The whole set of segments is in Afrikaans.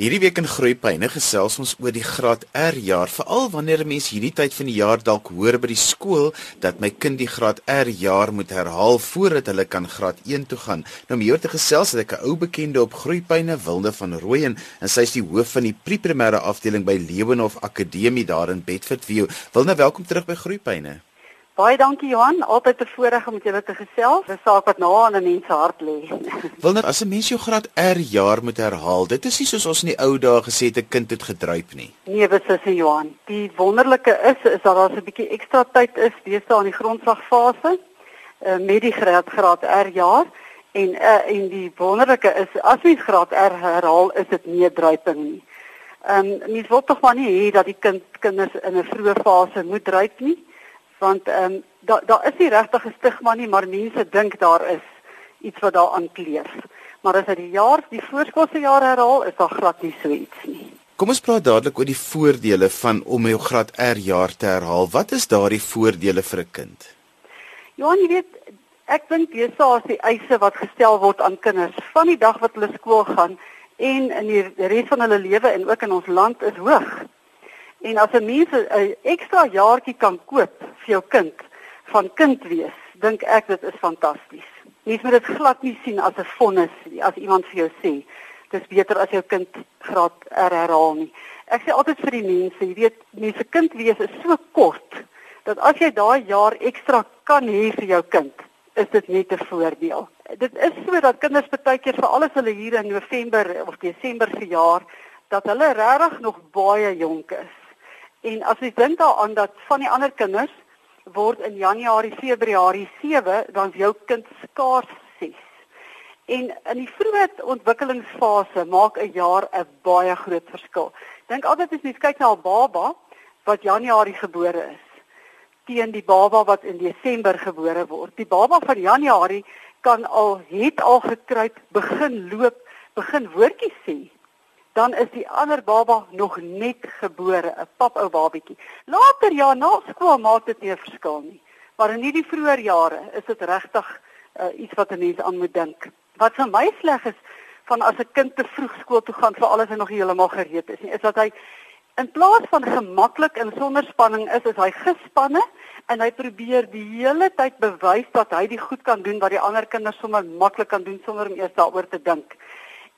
Hierdie week in Groepyne gesels ons oor die graad R jaar, veral wanneer 'n mens hierdie tyd van die jaar dalk hoor by die skool dat my kind die graad R jaar moet herhaal voordat hulle kan graad 1 toe gaan. Nou om hier te gesels het ek 'n ou bekende op Groepyne, Wilde van Rooyen, en sy is die hoof van die pre-primêre afdeling by Lewenhof Akademie daar in Bedfordview. Wilde, welkom terug by Groepyne. Baie dankie Johan, altyd 'n voorreg om met julle te gesels. 'n Saak wat na aan 'n mens hart lê. Wil net as 'n mens jou graad R jaar moet herhaal, dit is nie soos ons in die ou dae gesê het 'n kind het gedruip nie. Nee, beslis nie Johan. Die wonderlike is is dat daar 'n bietjie ekstra tyd is deesdae in die grondslagfase uh, met die graad graad R jaar en uh, en die wonderlike is as mens graad R herhaal, is dit nie 'n druiping nie. Ehm um, mens wil tog maar nie hê dat die kind kinders in 'n vroeë fase moet druip nie want ehm um, daar daar is nie regtig 'n stigma nie, maar mense dink daar is iets wat daaraan kleef. Maar as jy die jaar die voorskoolse jaar herhaal, is daar glad nie so iets nie. Kom ons praat dadelik oor die voordele van om jou graad R jaar te herhaal. Wat is daardie voordele vir 'n kind? Ja, jy weet, ek dink dis as die eise wat gestel word aan kinders van die dag wat hulle skool gaan en in die res van hulle lewe en ook in ons land is hoog. En as 'n mens 'n ekstra jaartjie kan koop vir jou kind van kind wees, dink ek dit is fantasties. Mens moet dit glad nie sien as 'n vonnis as iemand vir jou sê dis beter as jou kind graad herhaal nie. Ek sê altyd vir die mense, jy weet, mense kind wees is so kort dat as jy daai jaar ekstra kan hê vir jou kind, is dit net 'n voordeel. Dit is so dat kinders baie keer vir alles hulle hier in November of Desember verjaar dat hulle regtig nog baie jonk is. En as jy dink daaraan dat van die ander kinders word in Januarie, Februarie 7, dan is jou kind skaars 6. En in die vroeë ontwikkelingsfase maak 'n jaar 'n baie groot verskil. Dink altyd as jy kyk na 'n baba wat Januarie gebore is teen die baba wat in Desember gebore word. Die baba van Januarie kan al het al gekruip, begin loop, begin woordjies sê dan is die ander baba nog net gebore, 'n papou babietjie. Later ja, na skool maak dit nie 'n verskil nie. Maar in hierdie vroeë jare is dit regtig uh, iets wat 'n mens aan moet dink. Wat vir my sleg is van as 'n kind te vroeg skool toe gaan vir alles en nog heeltemal gereed is nie, is dat hy in plaas van gemaklik en sonder spanning is, is hy gespanne en hy probeer die hele tyd bewys dat hy dit goed kan doen wat die ander kinders sommer maklik kan doen sonder om eers daaroor te dink.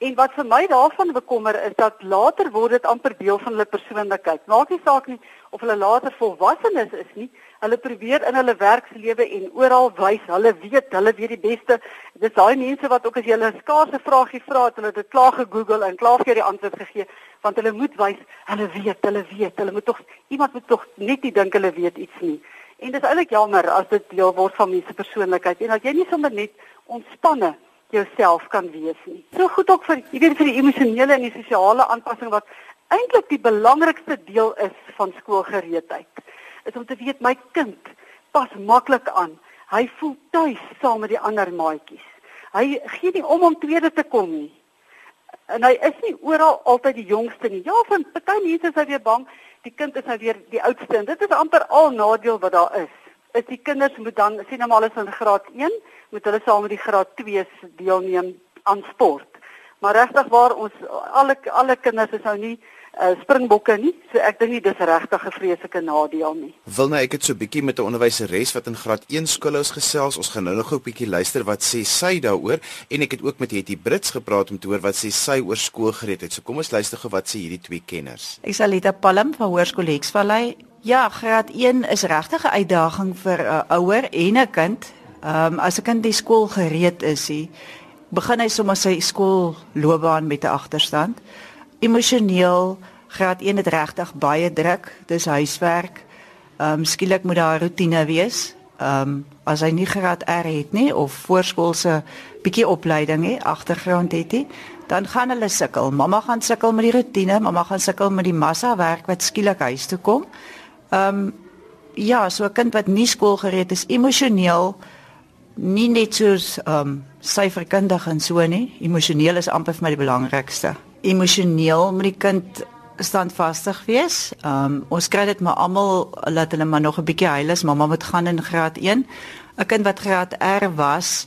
En wat vir my daarvan bekommer is dat later word dit amper deel van hulle persoonlikheid. Maak nie saak nie of hulle later volwassenes is nie. Hulle probeer in hulle werkslewe en oral wys hulle weet, hulle weet die beste. Dis daai mense wat ook as jy hulle 'n skaarse vraagie vra, het hulle dit klaar gegoogel en klaar vir die antwoord gegee, want hulle moet wys hulle weet, hulle weet. Hulle moet tog iemand moet tog net nie dink hulle weet iets nie. En dit is eintlik jammer as dit deel word van mense persoonlikheid en dat jy nie sommer net ontspanne jouself kan wees nie. So goed ook vir jy weet vir die emosionele en die sosiale aanpassing wat eintlik die belangrikste deel is van skoolgereedheid. Is om te weet my kind pas maklik aan. Hy voel tuis saam met die ander maatjies. Hy gee nie om om tweede te kom nie. En hy is nie oral altyd die jongste nie. Ja, van party mense is hy weer bang die kind is nou weer die oudste en dit is amper al nadeel wat daar is. Is die kinders moet dan sien nou maar hulle is in graad 1 moet hulle saam met die graad 2s deelneem aan sport. Maar regtig waar ons alle alle kinders is nou nie uh, springbokke nie. So ek dink nie dis regtig 'n vreeslike nadeel nie. Wil nou ek het so 'n bietjie met 'n onderwyseres wat in graad 1 skoolhous gesels. Ons gaan nou nog 'n bietjie luister wat sê sy daaroor en ek het ook met Hetty Brits gepraat om te hoor wat sê sy oor skoolgereedheid. So kom ons luister gou wat sê hierdie twee kenners. Ek sal Lita Palm van Hoërskool Hexvallei. Ja, graad 1 is regtig 'n uitdaging vir 'n uh, ouer en 'n kind Ehm um, as 'n kind die skool gereed is, hy begin hy sommer sy skoolloopbaan met 'n agterstand. Emosioneel graad 1 het regtig baie druk, dis huiswerk. Ehm um, skielik moet daar 'n rotine wees. Ehm um, as hy nie graad R het nie of voorskoolse bietjie opleiding het, agtergrond het hy, dan gaan hulle sukkel. Mamma gaan sukkel met die rotine, mamma gaan sukkel met die massa werk wat skielik huis toe kom. Ehm um, ja, so 'n kind wat nie skoolgereed is emosioneel nie net soos ehm um, syferkundig en so nie. Emosioneel is amper vir my die belangrikste. Emosioneel moet die kind standvastig wees. Ehm um, ons kry dit maar almal laat hulle maar nog 'n bietjie huil as mamma moet gaan in graad 1. 'n Kind wat graad R was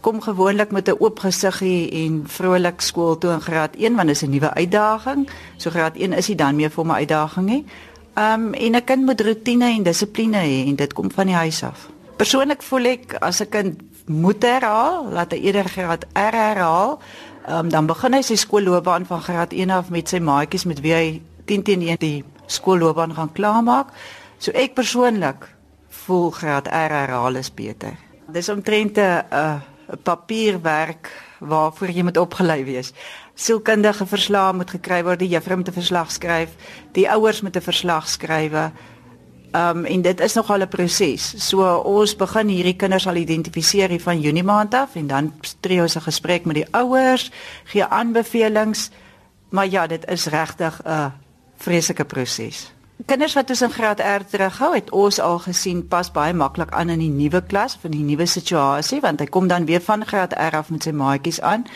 kom gewoonlik met 'n oop gesiggie en vrolik skool toe in graad 1 want dit is 'n nuwe uitdaging. So graad 1 is dit dan meer vir my uitdaging hè. Um en 'n kind moet rotine en dissipline hê en dit kom van die huis af. Persoonlik voel ek as 'n kind moet herhaal, laat hy eerder graad R herhaal, um, dan begin hy sy skoolloopbaan van graad 1 af met sy maatjies met wie hy 10 teen 1 die skoolloopbaan gaan klaarmaak. So ek persoonlik voel graad R herhaal is beter. Dis omtrent 'n 'n papierwerk waarvoor jy moet opgelei wees. Sielkundige verslae moet gekry word, die juffrou moet 'n verslag skryf, die ouers moet 'n verslag skryf. Um en dit is nogal 'n proses. So ons begin hierdie kinders al identifiseer hier van Junie maand af en dan tree ons 'n gesprek met die ouers, gee aanbevelings. Maar ja, dit is regtig 'n vreeslike proses. Kinders wat ons in graad R terughou, het ons al gesien pas baie maklik aan in die nuwe klas van die nuwe situasie want hy kom dan weer van graad R af met sy maatjies aan.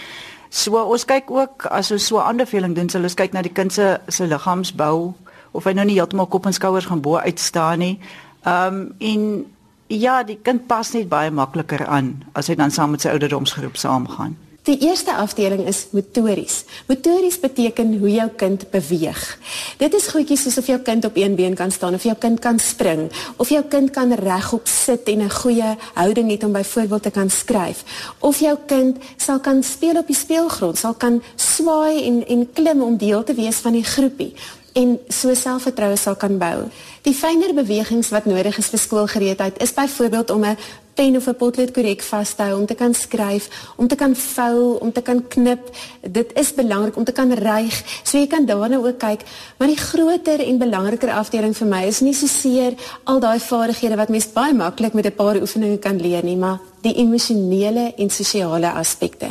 So ons kyk ook as ons so 'n aanbeveling doen, sal ons kyk na die kind se se liggaamsbou of hy nou nie heeltemal kop en skouers gaan bo uit staan nie. Ehm um, en ja, die kind pas net baie makliker aan as hy dan saam met sy ouderdomsgroep saamgaan. Die eerste afdeling is motories. Motories beteken hoe jou kind beweeg. Dit is goedjies soos of jou kind op een been kan staan of jou kind kan spring of jou kind kan regop sit en 'n goeie houding het om byvoorbeeld te kan skryf of jou kind sal kan speel op die speelgrond, sal kan swaai en en klim om deel te wees van die groepie en so selfvertroue sal kan bou. Die fynere bewegings wat nodig is vir skoolgereedheid is byvoorbeeld om 'n pen of 'n potlood korrek vas te hou, om te kan skryf, om te kan vou, om te kan knip. Dit is belangrik om te kan ryg. So jy kan daarna ook kyk, maar die groter en belangriker afdeling vir my is nie so seer al daai vaardighede wat mens baie maklik met 'n paar oefeninge kan leer nie, maar die emosionele en sosiale aspekte.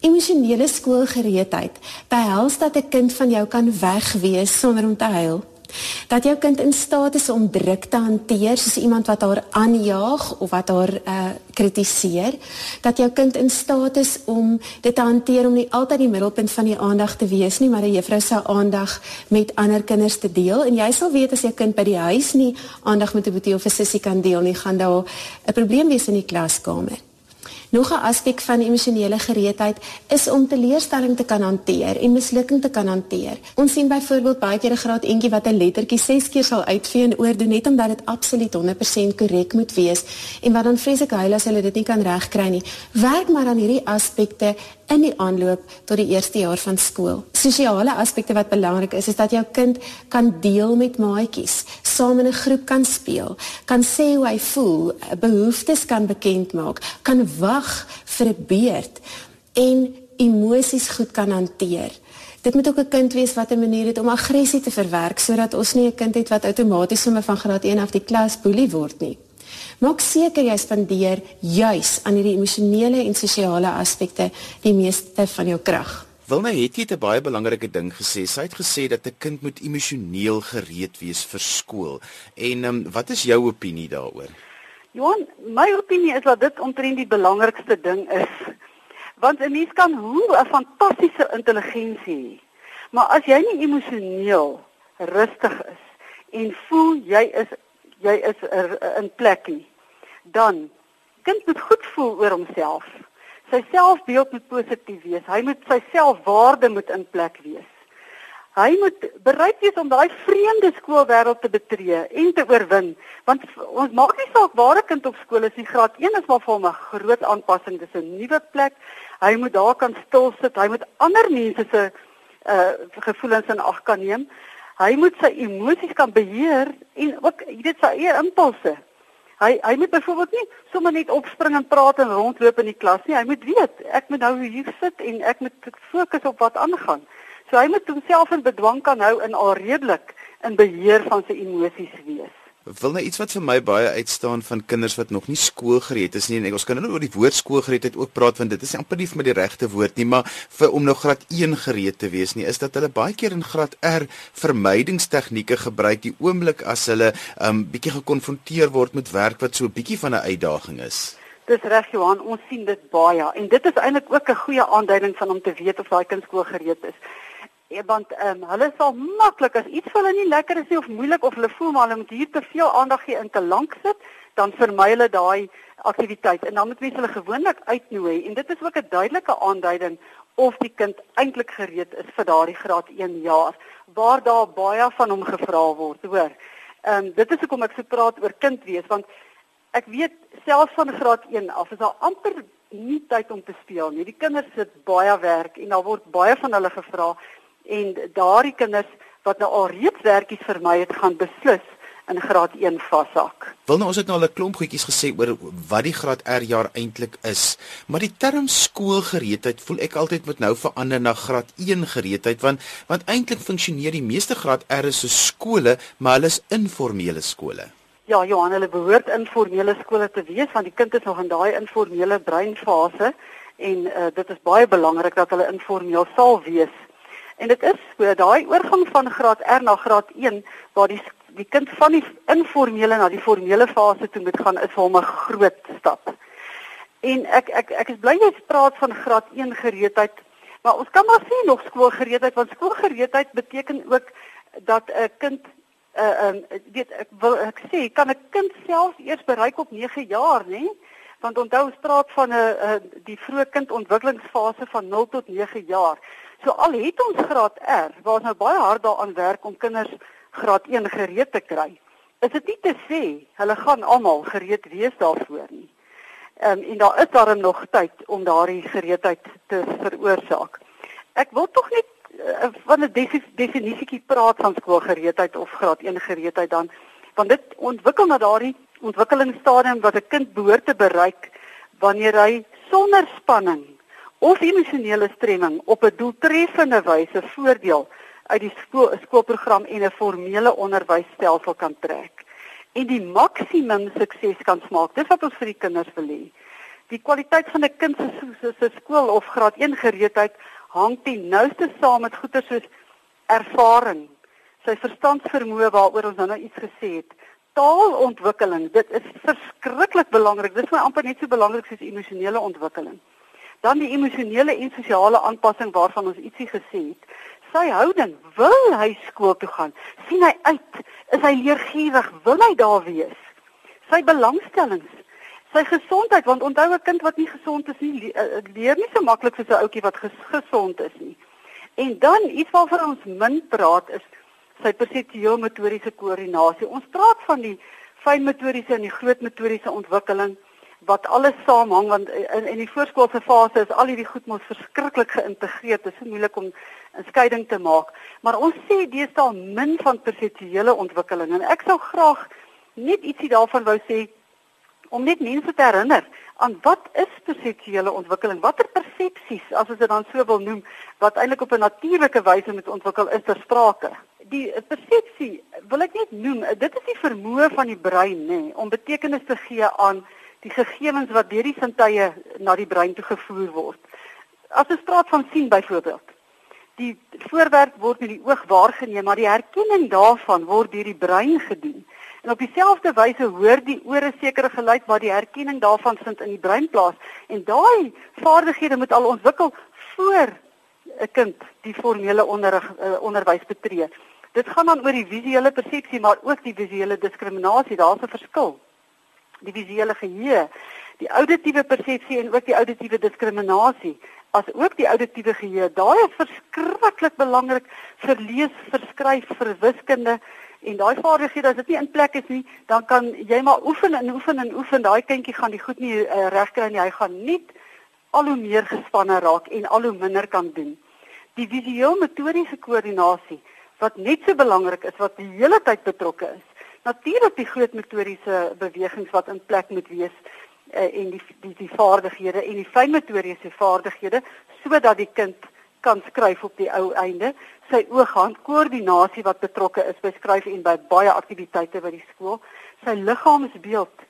Emosionele skoolgereedheid behels dat 'n kind van jou kan wegwees sonder om te huil dat jou kind in staat is om druk te hanteer soos iemand wat haar aanjaag of wat haar uh, kritiseer dat jou kind in staat is om dit te hanteer om nie altyd die middelpunt van die aandag te wees nie maar 'n juffrou se aandag met ander kinders te deel. En jy sal weet as jou kind by die huis nie aandag met 'n boetie of 'n sussie kan deel nie gaan daar 'n probleem wees in die klaskamer Nog 'n aspek van emosionele gereedheid is om teleurstelling te kan hanteer en mislukking te kan hanteer. Ons sien byvoorbeeld baie keer 'n graad eentjie wat 'n lettertjie 6 keer sal uitvee en oordoen net omdat dit absoluut 100% korrek moet wees en wat dan vreeslik huil as hulle dit nie kan regkry nie. Werk maar aan hierdie aspekte in die aanloop tot die eerste jaar van skool. Sosiale aspekte wat belangrik is, is dat jou kind kan deel met maatjies, saam in 'n groep kan speel, kan sê hoe hy voel, behoeftes kan bekend maak, kan wag vir 'n beurt en emosies goed kan hanteer. Dit moet ook 'n kind wees wat 'n manier het om aggressie te verwerk sodat ons nie 'n kind het wat outomaties sommer van graad 1 af die klas boelie word nie. Maak seker jy spandeer juis aan hierdie emosionele en sosiale aspekte die meeste van jou krag. Wilna het jy 'n baie belangrike ding gesê. Sy het gesê dat 'n kind moet emosioneel gereed wees vir skool. En um, wat is jou opinie daaroor? Johan, my opinie is dat dit omtrent die belangrikste ding is. Want 'n mens kan hoe 'n fantastiese intelligensie hê, maar as jy nie emosioneel rustig is en voel jy is jy is er, in plekkie dan kind moet goed voel oor homself. Sy selfbeeld moet positief wees. Hy moet sy selfwaarde moet in plek wees. Hy moet bereid wees om daai vreemde skoolwêreld te betree en te oorwin, want ons maak nie saak waar 'n kind op skool is, die graad 1 is maar vir hom 'n groot aanpassing, dis 'n nuwe plek. Hy moet daar kan stil sit, hy moet ander mense se uh gevoelens in ag kan neem. Hy moet sy emosies kan beheer en ook weet sy eie impulse. Hy hy moet byvoorbeeld nie sommer net opspring en praat en rondloop in die klas nie. Hy moet weet, ek moet nou hier sit en ek moet fokus op wat aangaan. So hy moet homself in bedwang kan hou en al redelik in beheer van sy emosies wees. Wil net iets wat vir my baie uitstaan van kinders wat nog nie skoolgereed is nie en ons kan nou oor die woord skoolgereedheid ook praat want dit is amper nie vir die regte woord nie maar vir om nou graad 1 gereed te wees nie is dat hulle baie keer in graad R vermydingstegnieke gebruik die oomblik as hulle 'n um, bietjie gekonfronteer word met werk wat so 'n bietjie van 'n uitdaging is. Dis reg Johan, ons sien dit baie en dit is eintlik ook 'n goeie aanduiding van om te weet of daai kind skoolgereed is. Ja, want ehm um, hulle sal maklik as iets vir hulle nie lekker is nie of moeilik of hulle voel maar hulle moet hier te veel aandag gee in te lank sit, dan vermy hulle daai aktiwiteit en dan moet mense hulle gewoonlik uitnooi en dit is ook 'n duidelike aanduiding of die kind eintlik gereed is vir daardie graad 1 jaar waar daar baie van hom gevra word, hoor. Ehm um, dit is hoekom ek so praat oor kind wees want ek weet selfs van graad 1 af is daar amper nie tyd om te speel nie. Die kinders sit baie werk en daar word baie van hulle gevra en daardie kinders wat nou al reeds werkies vermy het gaan beslis in graad 1 vashak. Wil nou ons het nou al 'n klomp goedjies gesê oor wat die graad R jaar eintlik is, maar die term skoolgereedheid voel ek altyd moet nou verander na graad 1 gereedheid want want eintlik funksioneer die meeste graad R se skole, maar hulle is informele skole. Ja, Johan, hulle behoort informele skole te wees want die kind is nog in daai informele breinfase en uh, dit is baie belangrik dat hulle informeel sal wees. En dit is so daai oorgang van graad R na graad 1 waar die die kind van die informele na die formele fase toe moet gaan is vir hom 'n groot stap. En ek ek ek is bly jy praat van graad 1 gereedheid, maar ons kan maar sê nog skoolgereedheid want skoolgereedheid beteken ook dat 'n kind uh um weet ek wil ek sê kan 'n kind self eers bereik op 9 jaar nê want onthou ons praat van 'n uh, die vroeë kindontwikkelingsfase van 0 tot 9 jaar so al het ons graad R waar ons nou baie hard daaraan werk om kinders graad 1 gereed te kry is dit nie te sê hulle gaan almal gereed wees daarvoor nie. Um, en daar is daarom nog tyd om daardie gereedheid te veroorsaak. Ek wil tog net uh, van 'n definisietjie praat van skoolgereedheid of graad 1 gereedheid dan want dit ontwikkel na daardie ontwikkelingsstadium wat 'n kind behoort te bereik wanneer hy sonder spanning of emosionele stremming op 'n doeltreffende wyse voordeel uit die skool skoolprogram en 'n formele onderwysstelsel kan trek en die maksimum sukses kan smaak. Dis wat ons vir die kinders wil hê. Die kwaliteit van 'n kind se se skool of graad 1 gereedheid hang ten nouste saam met goeie soos ervaring, sy verstandsvermoë waaroor ons nou nou iets gesê het. Taalontwikkeling, dit is verskriklik belangrik. Dit is my amper net so belangrik soos emosionele ontwikkeling. Dan die emosionele en sosiale aanpassing waarvan ons ietsie gesê het. Sy houding, wil hy skool toe gaan? sien hy uit? Is hy leergierig? Wil hy daar wees? Sy belangstellings, sy gesondheid want onthou 'n kind wat nie gesond is nie eh, leer nie so maklik soos 'n ouetjie wat ges gesond is nie. En dan iets waarvan ons min praat is sy perseptueel motoriese koördinasie. Ons praat van die fyn motoriese en die groot motoriese ontwikkeling wat alles saamhang want in in die voorskoolse fase is al hierdie goed mos verskriklik geïntegreer. Dit is so moeilik om 'n skeiding te maak. Maar ons sê deesdae min van perseptuele ontwikkeling en ek sou graag net ietsie daarvan wou sê om net mense te herinner aan wat is perseptuele ontwikkeling? Watter persepsies, as ons dit dan so wil noem, wat eintlik op 'n natuurlike wyse moet ontwikkel is ter sprake? Die persepsie wil ek net noem, dit is die vermoë van die brein nê nee, om betekenis te gee aan die gegevens wat deur die sintuie na die brein toe gevoer word. As ons praat van sien byvoorbeeld, die voorwerp word met die oog waargeneem, maar die herkenning daarvan word deur die brein gedoen. En op dieselfde wyse hoor die ore sekere geluid waar die herkenning daarvan vind in die brein plaas en daai vaardighede moet al ontwikkel voor 'n kind die formele onderrig uh, onderwys betree. Dit gaan dan oor die visuele persepsie maar ook die visuele diskriminasie, daar's 'n verskil. Die visuele geheue, die auditiewe persepsie en ook die auditiewe diskriminasie as ook die auditiewe geheue. Daai is verskriklik belangrik vir lees, vir skryf, vir wiskunde en daai vaardighede as dit nie in plek is nie, dan kan jy maar oefen en oefen en oefen. Daai kindjie gaan die goed nie uh, regkry en hy gaan nie al hoe meer gespanne raak en al hoe minder kan doen. Die visueel metodiese koördinasie wat net so belangrik is wat die hele tyd betrokke is. Natuurlik die groot metodiese bewegings wat in plek moet wees uh, en die die die vaardighede en die fyn metodiese vaardighede sodat die kind kan skryf op die ou einde. Sy oog-hand koördinasie wat betrokke is by skryf en by baie aktiwiteite by die skool, sy liggaamsbeeld,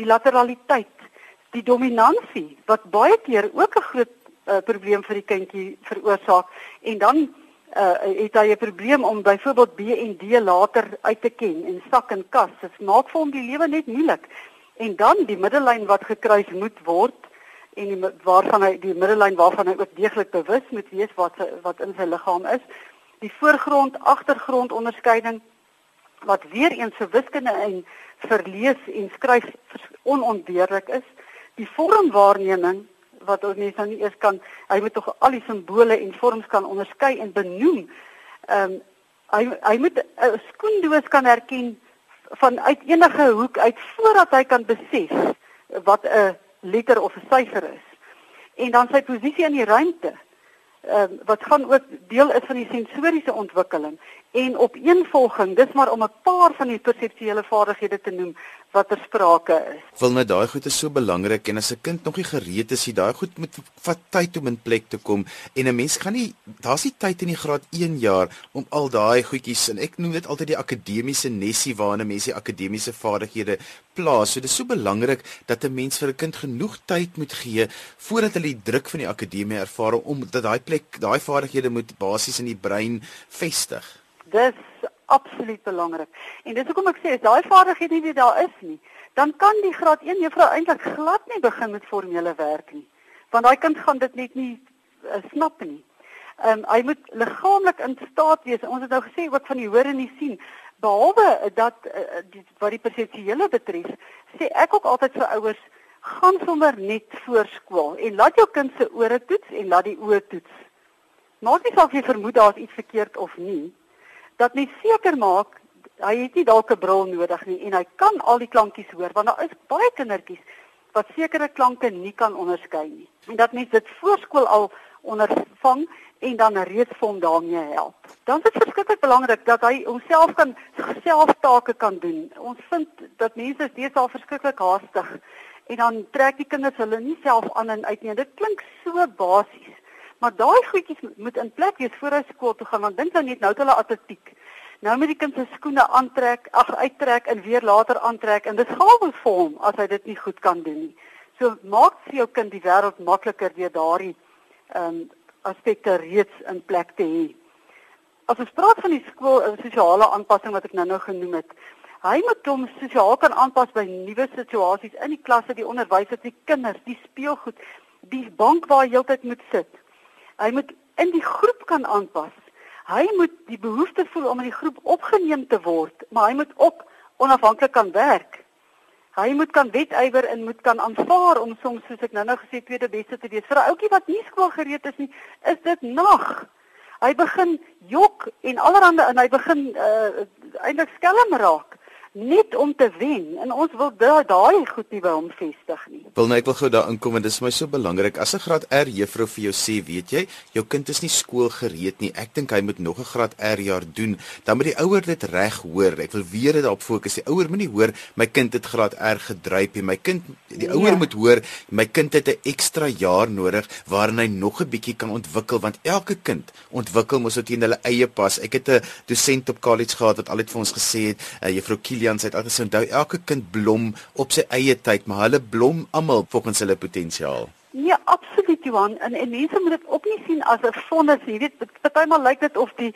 die lateraliteit, die dominansie wat baie keer ook 'n groot uh, probleem vir die kindjie veroorsaak. En dan uh, het hy 'n probleem om byvoorbeeld B en D later uit te ken en sak en kas. Dit maak vir hom die lewe net moeilik. En dan die middellyn wat gekruis moet word en die waarvan hy die middellyn waarvan hy ook deeglik bewus moet wees wat wat in sy liggaam is die voorgrond agtergrond onderskeiding wat weer eens vir wiskunde en verlees en skryf onontbeerlik is die vormwaarneming wat ons nie nou eers kan hy moet tog al die simbole en vorms kan onderskei en benoem. Ehm um, hy hy moet 'n skoendoos kan herken vanuit enige hoek uit voordat hy kan besef wat 'n letter of 'n syfer is. En dan sy posisie in die ruimte. Ehm uh, wat gaan ook deel is van die sensoriese ontwikkeling en opeenvolging dis maar om 'n paar van die perseptuele vaardighede te noem wat ter sprake is. Wil nou daai goed is so belangrik en as 'n kind nog nie gereed is, hy daai goed moet vat tyd om in plek te kom en 'n mens gaan nie daar's nie tyd in die graad 1 jaar om al daai goedjies en ek noem dit altyd die akademiese nessie waarna mense akademiese vaardighede plaas. So dis so belangrik dat 'n mens vir 'n kind genoeg tyd moet gee voordat hulle die druk van die akademie ervaar om dat daai plek daai vaardighede moet basies in die brein vestig. Dis absoluut belangrik. En dis hoekom ek sê as daai vaardighede nie daar is nie, dan kan die graad 1 juffrou eintlik glad nie begin met formele werk nie. Want daai kind gaan dit net nie uh, snap nie. Ehm um, hy moet liggaamlik in staat wees. Ons het nou gesê ook van die hoor en die sien. Behalwe dat uh, die, wat die perseptuele betref, sê ek ook altyd vir ouers gaan sommer net voor skool en laat jou kind se ore toets en laat die oë toets. Maak nie saak of jy vermoed daar's iets verkeerd of nie dat mens seker maak hy het nie dalk 'n bril nodig nie en hy kan al die klankies hoor want daar is baie kindertjies wat sekere klanke nie kan onderskei nie. En dat mens dit voorskool al ondervang en dan reeds vir hom daarmee help. Dan is dit verskriklik belangrik dat hy homself kan self take kan doen. Ons vind dat mense steeds al verskriklik haastig en dan trek die kinders hulle nie self aan en uit nie. Dit klink so basies. Maar daai goedjies moet in plek wees voor hy skool toe gaan want dink nou net nou het hulle atletiek. Nou moet die kind sy skoene aantrek, ag uittrek en weer later aantrek en dit gaan wel vir hom as hy dit nie goed kan doen nie. So maak vir jou kind die wêreld makliker deur daardie ehm um, aspekte reeds in plek te hê. As ons praat van die skool en sosiale aanpassing wat ek nou-nou genoem het, hy moet hom sosiaal kan aanpas by nuwe situasies in die klasse, die onderwysers, die kinders, die speelgoed, die bank waar hy heeltyd moet sit. Hy moet in die groep kan aanpas. Hy moet die behoefte voel om in die groep opgeneem te word, maar hy moet ook onafhanklik kan werk. Hy moet kan wetywer en moet kan aanvaar om soms soos ek nou-nou gesê tweede beste te wees. Vir 'n ouetjie wat nie skool gereed is nie, is dit nag. Hy begin jok en allerhande en hy begin uh, eintlik skelm raak net om te wen en ons wil daai goed nie by hom vestig nie. Wil net wil gou daar inkom en dit is my so belangrik as 'n graad R juffrou vir jou sê, weet jy, jou kind is nie skool gereed nie. Ek dink hy moet nog 'n graad R jaar doen. Dan moet die ouer dit reg hoor. Ek wil weer dit daarop fokus. Die ouer moet nie hoor my kind het graad R gedryf nie. My kind die ouer ja. moet hoor my kind het 'n ekstra jaar nodig waarin hy nog 'n bietjie kan ontwikkel want elke kind ontwikkel mos teen hulle eie pas. Ek het 'n dosent op college gehad wat altyd vir ons gesê het, uh, juffrou Kilian sê altyd onthou elke kind blom op sy eie tyd, maar hulle blom almal volgens hulle potensiaal. Ja, absoluut Johan. En, en mense moet dit ook nie sien as 'n vonnis, jy weet, partymal lyk dit of die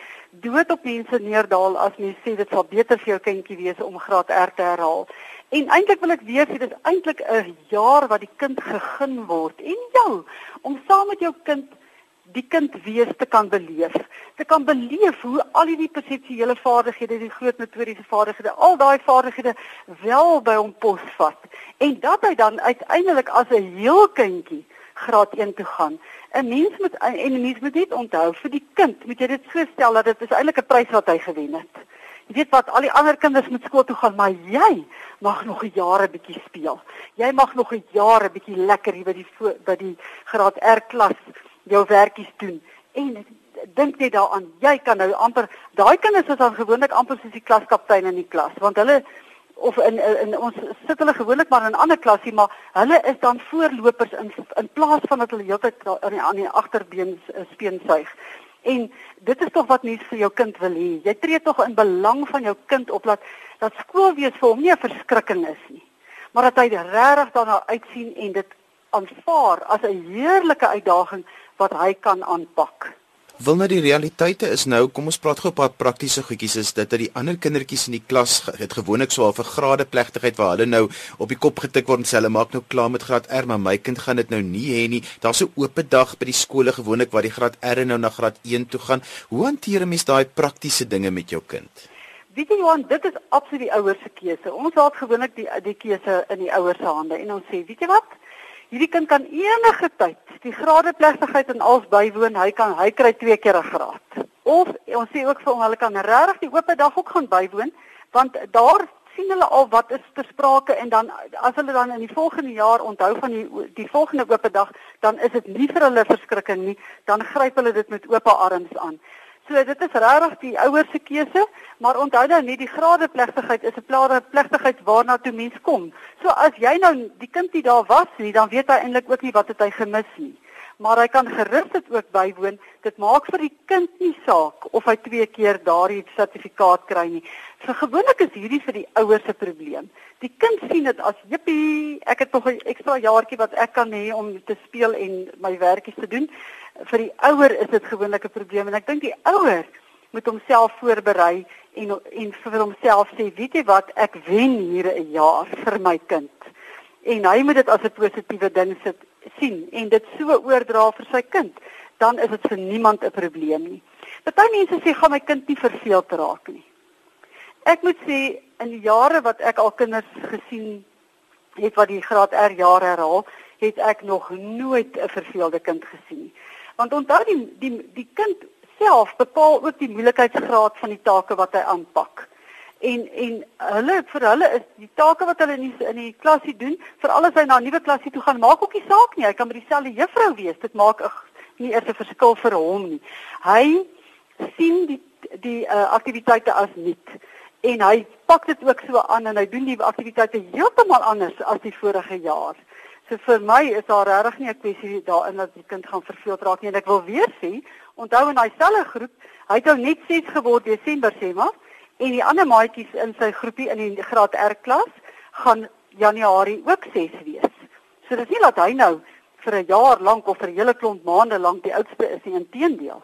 dood op mense neerdal as mense sê dit sal beter vir jou kindjie wees om graad R te herhaal. En eintlik wil ek weer sê dis eintlik 'n jaar wat die kind gegun word en jou om saam met jou kind die kind wees te kan beleef. Te kan beleef hoe al die perseptuele vaardighede, die groot motoriese vaardighede, al daai vaardighede wel by hom posvat en dat hy dan uiteindelik as 'n heel kindjie graad 1 toe gaan. 'n Mens moet en 'n mens moet net onthou vir die kind, moet jy dit so stel dat dit is eintlik 'n prys wat hy gewen het. Jy weet wat, al die ander kinders moet skool toe gaan, maar jy mag nog 'n jaar 'n bietjie speel. Jy mag nog 'n jaar 'n bietjie lekker hier by die by die graad R klas jou werkies doen. En dink net daaraan jy kan nou amper daai kinders is dan gewoonlik amper soos die klaskaptein in die klas want hulle of in in ons sit hulle gewoonlik maar in 'n ander klasie maar hulle is dan voorlopers in in plaas van dat hulle heeltyd aan die aan die agterbeen speen suig. En dit is tog wat mens vir jou kind wil hê. Jy tree tog in belang van jou kind op dat dat skool wees vir hom nie 'n verskrikking is nie maar dat hy regtig daarna uitsien en dit aanvaar as 'n heerlike uitdaging wat hy kan aanpak. Wil nou die realiteite is nou, kom ons praat gou 'n paar praktiese goedjies is dit dat die ander kindertjies in die klas het gewoonlik so 'n grade plegtigheid waar hulle nou op die kop getik word en sê hulle maak nou klaar met graad R, maar my kind gaan dit nou nie hê nie. Daar's 'n oop dag by die skole gewoonlik waar die graad R nou na graad 1 toe gaan. Hoe hanteer 'n mens daai praktiese dinge met jou kind? Weet jy Johan, dit is absoluut die ouers se keuse. Ons laat gewoonlik die die keuse in die ouers se hande en ons sê, weet jy wat? Hierdie kind kan enige tyd die grade plegtigheid en als bywoon. Hy kan hy kry twee keer 'n graad. Of ons sê ook vir hom hulle kan regtig die oop dag ook gaan bywoon want daar sien hulle al wat is ter sprake en dan as hulle dan in die volgende jaar onthou van die die volgende oop dag dan is dit nie vir hulle verskrikking nie dan gryp hulle dit met oop arms aan. So dit is regtig die ouers se keuse, maar onthou dan nie die grade plegtigheid is 'n plare plegtigheid waarna toe mens kom. So as jy nou die kind nie daar was nie, dan weet hy eintlik ook nie wat het hy gemis nie. Maar hy kan gerus dit ook bywoon. Dit maak vir die kind nie saak of hy twee keer daardie sertifikaat kry nie. So gewoonlik is hierdie vir die ouers se probleem. Die kind sien dit as jippie, ek het nog 'n ekstra jaartjie wat ek kan hê om te speel en my werkies te doen vir die ouer is dit gewoonlik 'n probleem en ek dink die ouer moet homself voorberei en en vir homself sê weet jy wat ek wen hier 'n jaar vir my kind en hy moet dit as 'n positiewe ding sit sien en dit so oordra vir sy kind dan is dit vir niemand 'n probleem nie. Party mense sê gaan my kind nie verveeld raak nie. Ek moet sê in die jare wat ek al kinders gesien het wat die graad R jaar herhaal, het ek nog nooit 'n verveelde kind gesien nie. Want onthou die die die kind self bepaal ook die moeilikheidsgraad van die take wat hy aanpak. En en hulle vir hulle is die take wat hulle in die, in die klasie doen, vir alles hy na 'n nuwe klasie toe gaan, maak ook nie saak nie. Hy kan by dieselfde juffrou wees. Dit maak ag nie eers 'n verskil vir hom nie. Hy sien die die uh, aktiwiteite as nuut en hy pak dit ook so aan en hy doen die aktiwiteite heeltemal anders as die vorige jaar. So vir my is daar regtig nie 'n kwessie daarin dat die kind gaan verveeld raak nie en ek wil weer sê, onthou in daai selfe groep, hy het nou net 6 geword Desember sê maar en die ander maatjies in sy groepie in die graad R klas gaan Januarie ook 6 wees. So dis nie dat hy nou vir 'n jaar lank of vir 'n hele klomp maande lank die oudste is nie, inteendeel.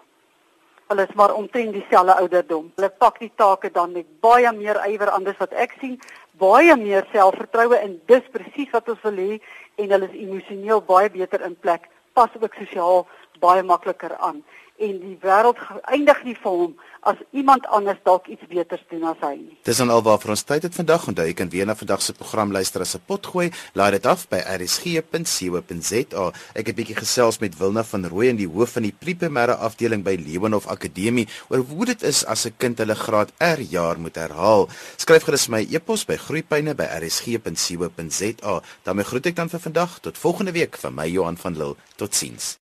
Hulle is maar omtrent dieselfde ouderdom. Hulle pak die take dan met baie meer ywer anders wat ek sien, baie meer selfvertroue en dis presies wat ons wil hê en hulle is emosioneel baie beter in plek, pas ook sosiaal baie makliker aan en die wêreld eindig nie vir hom as iemand anders dalk iets beters doen as hy nie. Dis dan alwaar vir ons tyd het vandag onthou jy kan weer na vandag se program luister as 'n pot gooi. Laai dit af by rsg.co.za. Ek het 'n bietjie gesels met Wilna van Rooi en die hoof van die primêre afdeling by Lewenhof Akademie oor hoe dit is as 'n kind hulle graad R jaar moet herhaal. Skryf gerus my e-pos by groeipyne@rsg.co.za. daarmee groet ek dan vir vandag tot volgende week van my Johan van Lille. Totsiens.